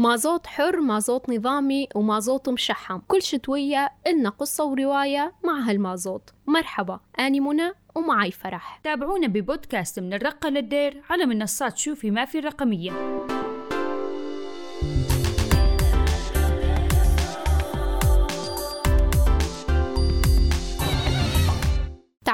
مازوت حر مازوت نظامي ومازوت مشحم كل شتوية إلنا قصة ورواية مع هالمازوت مرحبا أني منى ومعي فرح. تابعونا ببودكاست من الرقة للدير على منصات شوفي ما في الرقمية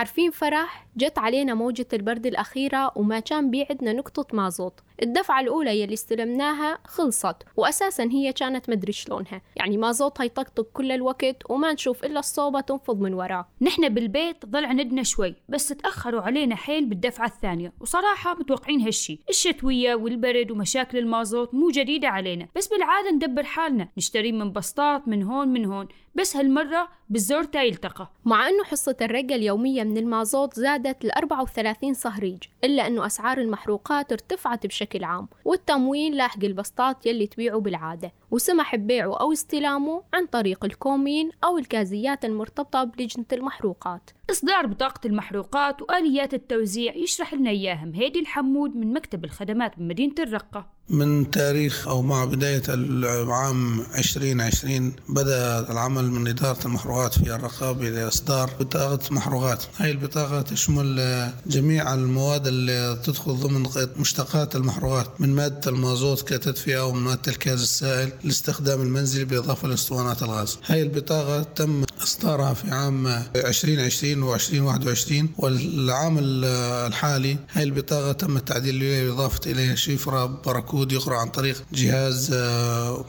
تعرفين فرح جت علينا موجة البرد الأخيرة وما كان بيعدنا نقطة مازوت الدفعة الأولى يلي استلمناها خلصت وأساسا هي كانت مدري شلونها. يعني مازوت هيطقطق كل الوقت وما نشوف إلا الصوبة تنفض من وراه. نحن بالبيت ضل عندنا شوي بس تأخروا علينا حيل بالدفعة الثانية. وصراحة متوقعين هالشي. الشتوية والبرد ومشاكل المازوت مو جديدة علينا. بس بالعادة ندبر حالنا. نشتري من بسطات من هون من هون. بس هالمرة بالزور تا يلتقى. مع أنه حصة الرقة اليومية من المازوت زادت ل 34 صهريج إلا أنه أسعار المحروقات ارتفعت بشكل عام والتموين لاحق البسطات يلي تبيعه بالعادة. وسمح ببيعه أو استلامه عن طريق الكومين أو الكازيات المرتبطة بلجنة المحروقات. إصدار بطاقة المحروقات وآليات التوزيع يشرح لنا إياهم هيدي الحمود من مكتب الخدمات بمدينة الرقة. من تاريخ أو مع بداية العام 2020 بدأ العمل من إدارة المحروقات في الرقة بإصدار بطاقة محروقات هاي البطاقة تشمل جميع المواد اللي تدخل ضمن مشتقات المحروقات من مادة المازوت كتدفئة ومن مادة الكاز السائل. لاستخدام المنزلي بالإضافة لأسطوانات الغاز. هاي البطاقة تم إصدارها في عام 2020 و 2021 والعام الحالي هاي البطاقة تم التعديل عليها بإضافة إليها شفرة باركود يقرأ عن طريق جهاز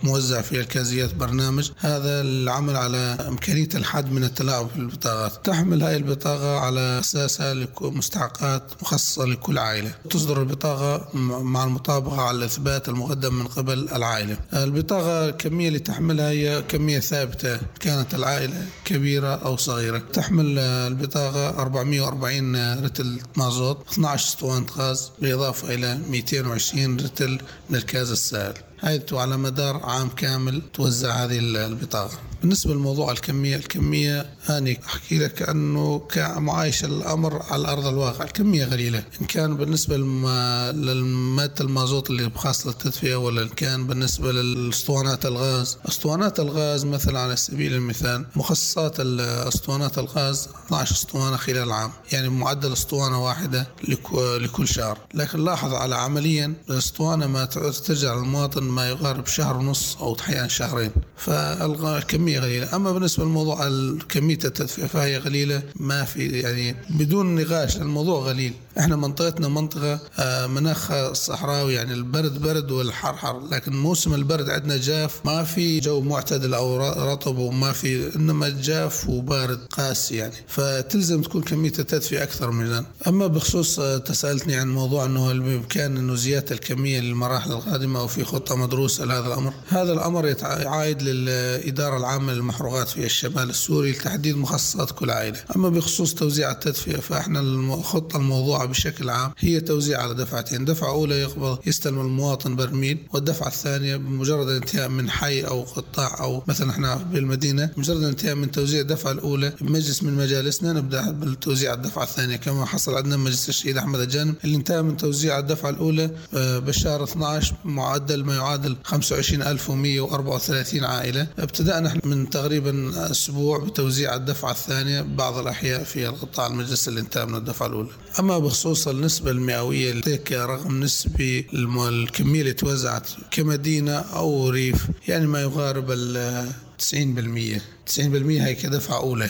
موزع في الكازيات برنامج. هذا العمل على إمكانية الحد من التلاعب في البطاقات. تحمل هاي البطاقة على أساسها مستحقات مخصصة لكل عائلة. تصدر البطاقة مع المطابقة على الإثبات المقدم من قبل العائلة. البطاقة الكمية اللي تحملها هي كمية ثابتة. كانت العائلة كبيرة أو صغيرة. تحمل البطاقة 440 رتل مازوت 12 اسطوانة غاز بالإضافة إلى 220 رتل من الكاز السائل حيث على مدار عام كامل توزع هذه البطاقة. بالنسبة لموضوع الكمية الكمية أنا أحكي لك أنه كمعايشة الأمر على أرض الواقع. الكمية قليلة إن كان بالنسبة للمادة المازوت اللي بخاصة للتدفئة ولا إن كان بالنسبة للأسطوانات الغاز. أسطوانات الغاز مثلا على سبيل المثال مخصصات أسطوانات الغاز 12 أسطوانة خلال العام. يعني معدل أسطوانة واحدة لكل شهر. لكن لاحظ على عمليا الأسطوانة ما ترجع للمواطن ما يقارب شهر ونص أو أحيانا شهرين. فالكمية قليلة أما بالنسبة لموضوع كمية التدفئة فهي قليلة ما في يعني بدون نقاش الموضوع قليل إحنا منطقتنا منطقة مناخها صحراوي يعني البرد برد والحر حر لكن موسم البرد عندنا جاف ما في جو معتدل أو رطب وما في إنما جاف وبارد قاسي يعني. فتلزم تكون كمية التدفئة أكثر من ذلك أما بخصوص تسألتني عن موضوع إنه بإمكان إنه زيادة الكمية للمراحل القادمة أو في خطة مدروسة لهذا الأمر؟ هذا الأمر عائد للإدارة العامة للمحروقات في الشمال السوري لتحديد مخصصات كل عائلة. أما بخصوص توزيع التدفئة فإحنا الخطة بشكل عام هي توزيع على دفعتين دفعة أولى يقبض يستلم المواطن برميل والدفعة الثانية بمجرد الانتهاء من حي أو قطاع أو مثلا إحنا بالمدينة مجرد الانتهاء من توزيع الدفعة الأولى بمجلس من مجالسنا نبدأ بالتوزيع الدفعة الثانية. كما حصل عندنا مجلس الشهيد أحمد الجانب اللي انتهى من توزيع الدفعة الأولى بالشهر 12 معدل ما يعادل 25134 عائلة. ابتدأنا من تقريبا أسبوع بتوزيع الدفعة الثانية بعض الأحياء في القطاع المجلس اللي انتهى من الدفعة الأولى. أما بخصوص النسبة المئوية اللي رقم نسبي الكمية اللي توزعت كمدينة أو ريف يعني ما يقارب ال 90% 90% هي كدفعة أولى.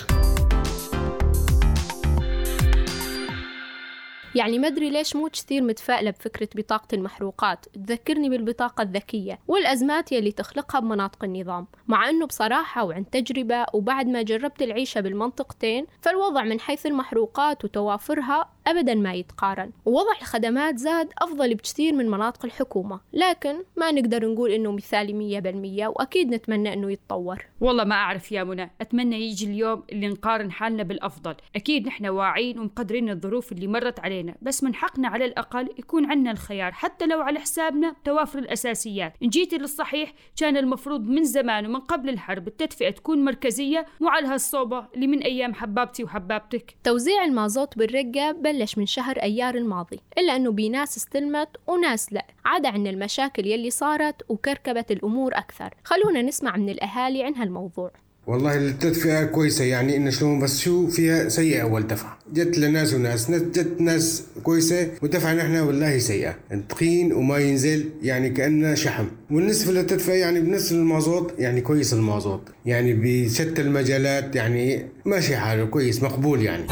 يعني ما أدري ليش مو كثير متفائلة بفكرة بطاقة المحروقات. تذكرني بالبطاقة الذكية والأزمات يلي تخلقها بمناطق النظام. مع أنه بصراحة وعن تجربة وبعد ما جربت العيشة بالمنطقتين فالوضع من حيث المحروقات وتوافرها أبدا ما يتقارن. ووضع الخدمات زاد أفضل بكثير من مناطق الحكومة. لكن ما نقدر نقول إنه مثالي مية بالمية وأكيد نتمنى إنه يتطور. والله ما أعرف يا منى. أتمنى يجي اليوم اللي نقارن حالنا بالأفضل. أكيد نحن واعيين ومقدرين الظروف اللي مرت علينا. علينا بس من حقنا على الأقل يكون عندنا الخيار حتى لو على حسابنا توافر الأساسيات. إن جيتي للصحيح كان المفروض من زمان ومن قبل الحرب التدفئة تكون مركزية مو على هالصوبة اللي من أيام حبابتي وحبابتك. توزيع المازوت بالرقة بلش من شهر أيار الماضي إلا أنه بناس استلمت وناس لا. عدا عن المشاكل يلي صارت وكركبت الأمور أكثر. خلونا نسمع من الأهالي عن هالموضوع. والله التدفئة كويسة يعني إن شلون بس شو فيها سيئة أول دفعة جت لناس وناس ناس جت ناس كويسة ودفعة نحن والله سيئة. تقيل وما ينزل يعني كأنه شحم. بالنسبة للتدفئة يعني بالنسبة للمازوت يعني كويس المازوت. يعني بشتى المجالات يعني ماشي حاله كويس مقبول يعني.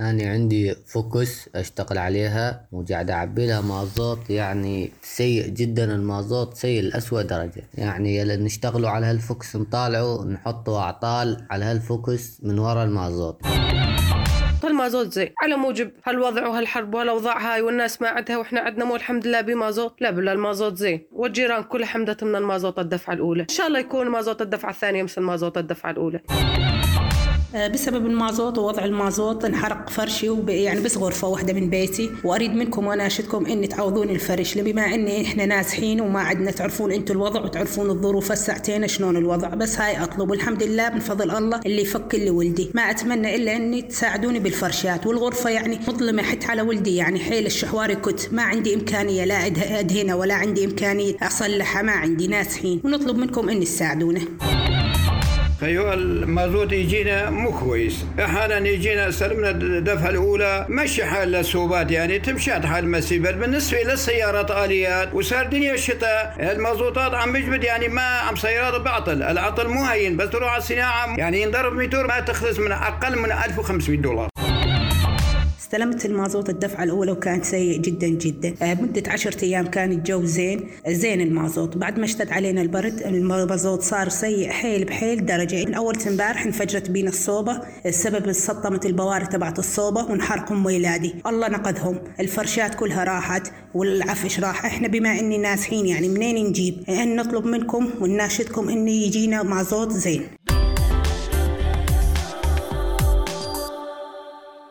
أنا عندي فوكس أشتغل عليها وقاعد أعبي لها مازوت يعني سيء جدا المازوت سيء لأسوأ درجة. يعني يلا نشتغلوا على هالفوكس نطالعه نحطوا أعطال على هالفوكس من ورا المازوت. المازوت زي على موجب هالوضع وهالحرب وهالاوضاع هاي والناس ما عندها وإحنا عندنا مو الحمد لله بمازوت؟ لا بالله المازوت زين. والجيران كلها حمدت من المازوت الدفعة الأولى. إن شاء الله يكون مازوت الدفعة الثانية مثل مازوت الدفعة الأولى. بسبب المازوت ووضع المازوت انحرق فرشي. يعني بس غرفة واحدة من بيتي. وأريد منكم وأناشدكم إن تعوضون الفرش بما إن إحنا نازحين وما عندنا تعرفون أنتم الوضع وتعرفون الظروف الساعتين شلون الوضع بس هاي أطلب. والحمد لله من فضل الله اللي يفك لي ولدي. ما أتمنى إلا إني تساعدوني بالفرشات. والغرفة يعني مظلمة حتى على ولدي يعني حيل الشحواري كنت ما عندي إمكانية لا أدهنها ولا عندي إمكانية أصلحها ما عندي نازحين. ونطلب منكم إن تساعدونا أيوه المازوت يجينا مو كويس. أحيانا يجينا استلمنا الدفعة الأولى مشي حال السوبات يعني تمشي حال المسيبات. بالنسبة للسيارات آليات وصار دنيا الشتاء المازوتات عم بجبد يعني ما عم سيارات بعطل. العطل مو هين بس تروح على الصناعة يعني ينضرب ميتور ما تخلص من أقل من 1500 دولار. استلمت المازوت الدفعة الأولى وكان سيء جدا جدا. آه، مدة عشرة أيام كان الجو زين. زين المازوت. بعد ما اشتد علينا البرد المازوت صار سيء حيل بحيل درجة. من أول امبارح انفجرت بينا الصوبة. السبب سطمت البواري تبعت الصوبة وانحرق أم ولادي الله نقذهم. الفرشات كلها راحت والعفش راح. إحنا بما إني ناسحين يعني منين نجيب؟ إن نطلب منكم ونناشدكم إن يجينا مازوت زين.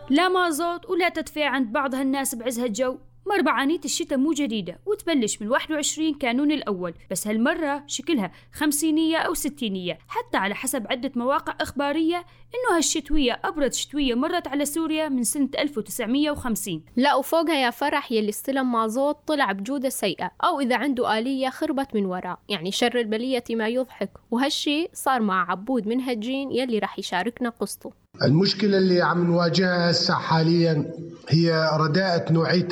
لا مازوت ولا تدفئة عند بعض هالناس بعز هالجو مربعانية الشتاء مو جديدة وتبلش من 21 كانون الأول. بس هالمرة شكلها خمسينية أو ستينية. حتى على حسب عدة مواقع إخبارية إنه هالشتوية أبرد شتوية مرت على سوريا من سنة 1950 لا وفوقها يا فرح يلي استلم مازوت طلع بجودة سيئة. أو إذا عنده آلية خربت من وراء. يعني شر البلية ما يضحك. وهالشي صار مع عبود من هالجين يلي رح يشاركنا قصته. المشكلة اللي عم نواجهها هسه حاليا هي رداءة نوعية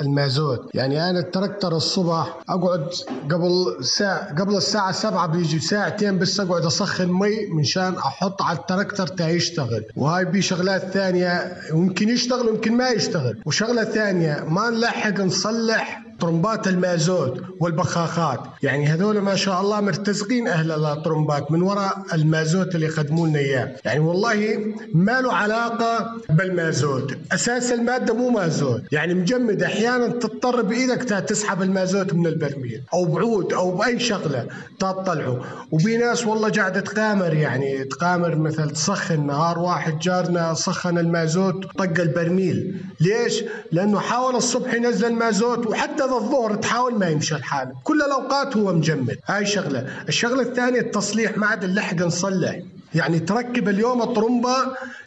المازوت. يعني أنا التركتر الصبح أقعد قبل ساعة قبل الساعة سبعة بيجي ساعتين بس أقعد أسخن مي منشان أحط على التركتر تا يشتغل. وهاي بشغلات ثانية يمكن يشتغل ويمكن ما يشتغل. وشغلة ثانية ما نلحق نصلح طرمبات المازوت والبخاخات. يعني هذول ما شاء الله مرتزقين أهل الطرمبات من وراء المازوت اللي يقدموا لنا إياه. يعني والله ما له علاقة بالمازوت. أساس المادة مو مازوت. يعني مجمد أحيانا تضطر بإيدك تسحب المازوت من البرميل أو بعود أو بأي شغلة تطلعه. وفي ناس والله قاعدة تقامر يعني تقامر مثل تسخن نهار واحد جارنا سخن المازوت طق البرميل. ليش؟ لأنه حاول الصبح ينزل المازوت وحتى هذا الظهر تحاول ما يمشي الحال كل الأوقات هو مجمد. هاي شغلة. الشغلة الثانية التصليح. ما عاد نلحق نصلح. يعني تركب اليوم الطرمبة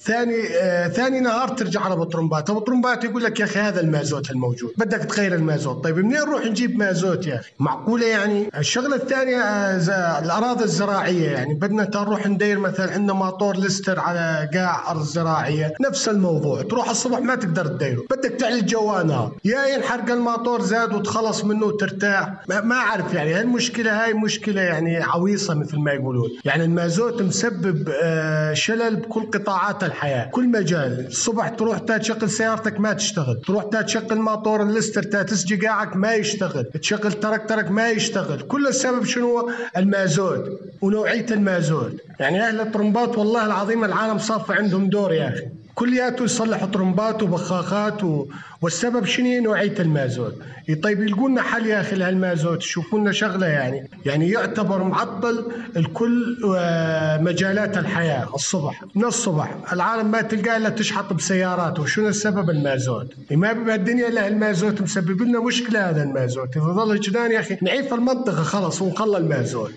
ثاني آه ثاني نهار ترجع على الطرمبات ابو طرمبات يقول لك يا أخي هذا المازوت الموجود بدك تغير المازوت. طيب منين نروح نجيب مازوت يا أخي؟ معقولة يعني؟ الشغلة الثانية آه الأراضي الزراعية يعني. بدنا نروح ندير مثلا عندنا ماطور لستر على قاع أرض زراعية. نفس الموضوع. تروح الصبح ما تقدر تديره. بدك تعلي جوانا يا ينحرق الماطور زاد وتخلص منه وترتاح. ما, أعرف يعني هالمشكله هاي مشكلة يعني عويصة مثل ما يقولون. يعني المازوت مسبب يسبب آه، شلل بكل قطاعات الحياة، كل مجال، الصبح تروح تشغل سيارتك ما تشتغل، تروح تشغل ماطور الليستر تسجي قاعك ما يشتغل، تشغل تركترك ما يشتغل، كل السبب شنو؟ المازوت. ونوعية المازوت، يعني أهل الطرمبات والله العظيم العالم صاف عندهم دور يا أخي. كلياته يصلحوا طرمبات وبخاخات و... والسبب شنو؟ نوعية المازوت. طيب يلقوا لنا حل يا أخي لهالمازوت؟ شوفوا لنا شغلة يعني. يعني يعتبر معطل الكل آه، مجالات الحياة. الصبح من الصبح العالم ما تلقاه إلا تشحط بسيارات وشنو السبب المازوت؟ ما بما الدنيا إلا المازوت مسبب لنا مشكلة هذا المازوت. إذا ظل جنان يا أخي نعيف المنطقة خلص ونخلى المازوت.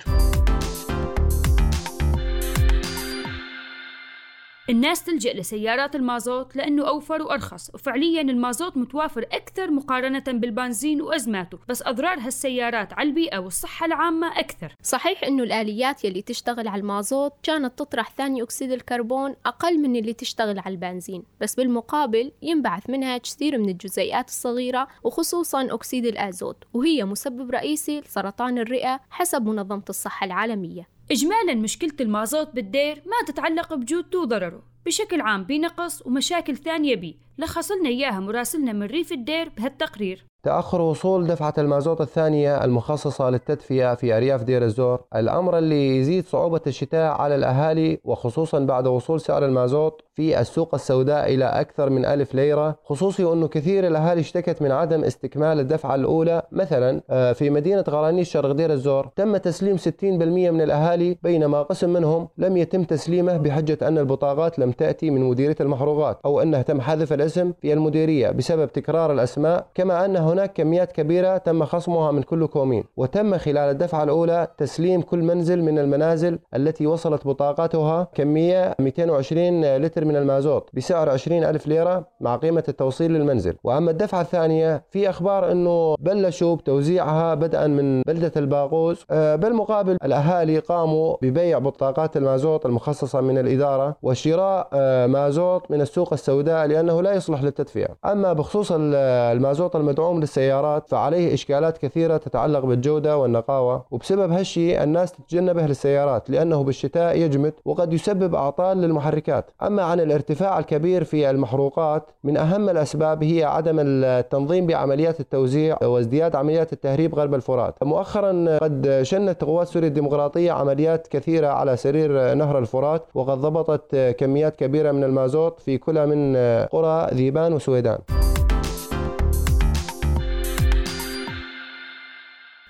الناس تلجأ لسيارات المازوت لأنه أوفر وأرخص وفعليا المازوت متوافر أكثر مقارنة بالبنزين وأزماته بس أضرار هالسيارات على البيئة والصحة العامة أكثر. صحيح أنه الآليات يلي تشتغل على المازوت كانت تطرح ثاني أكسيد الكربون أقل من اللي تشتغل على البنزين بس بالمقابل ينبعث منها كثير من الجزيئات الصغيرة وخصوصا أكسيد الأزوت وهي مسبب رئيسي لسرطان الرئة حسب منظمة الصحة العالمية. إجمالا مشكلة المازوت بالدير ما تتعلق بجودته وضرره بشكل عام بنقص ومشاكل ثانية بيه. لخص لنا إياها مراسلنا من ريف الدير بهالتقرير. تأخر وصول دفعة المازوت الثانية المخصصة للتدفئة في أرياف دير الزور الأمر اللي يزيد صعوبة الشتاء على الأهالي وخصوصا بعد وصول سعر المازوت في السوق السوداء إلى أكثر من ألف ليرة خصوصي أنه كثير الأهالي اشتكت من عدم استكمال الدفعة الأولى. مثلا آه، في مدينة غرانيج شرق دير الزور تم تسليم 60% من الأهالي بينما قسم منهم لم يتم تسليمه بحجة أن البطاقات لم تأتي من مديرية المحروقات أو أنه تم حذف الاسم في المديرية بسبب تكرار الأسماء كما أن هناك كميات كبيرة تم خصمها من كل كومين. وتم خلال الدفعة الأولى تسليم كل منزل من المنازل التي وصلت بطاقتها كمية 220 لتر من المازوت بسعر 20 ألف ليرة مع قيمة التوصيل للمنزل. وأما الدفعة الثانية في أخبار أنه بلشوا بتوزيعها بدءا من بلدة الباغوز آه، بالمقابل الأهالي قاموا ببيع بطاقات المازوت المخصصة من الإدارة وشراء آه، مازوت من السوق السوداء لأنه لا يصلح للتدفئة. أما بخصوص المازوت المدعوم للسيارات فعليه إشكالات كثيرة تتعلق بالجودة والنقاوة. وبسبب هالشيء الناس تتجنبه للسيارات لأنه بالشتاء يجمد وقد يسبب أعطال للمحركات. أما عن الارتفاع الكبير في المحروقات من أهم الأسباب هي عدم التنظيم بعمليات التوزيع وازدياد عمليات التهريب غرب الفرات. مؤخرا قد شنت قوات سوريا الديمقراطية عمليات كثيرة على سرير نهر الفرات وقد ضبطت كميات كبيرة من المازوت في كل من قرى ذيبان وسويدان.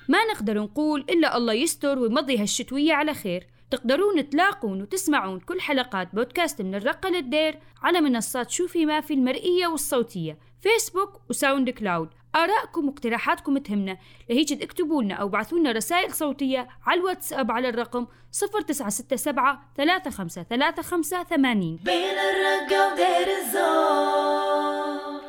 ما نقدر نقول إلا الله يستر ويمضي هالشتوية على خير. تقدرون تلاقون وتسمعون كل حلقات بودكاست من الرقة للدير على منصات شو في ما في المرئية والصوتية فيسبوك و SoundCloud آرائكم واقتراحاتكم تهمنا. لهيك اكتبوا لنا أو بعثوا لنا رسائل صوتية على الواتساب على الرقم 0967 3535 80 بين الرقة ودير الزور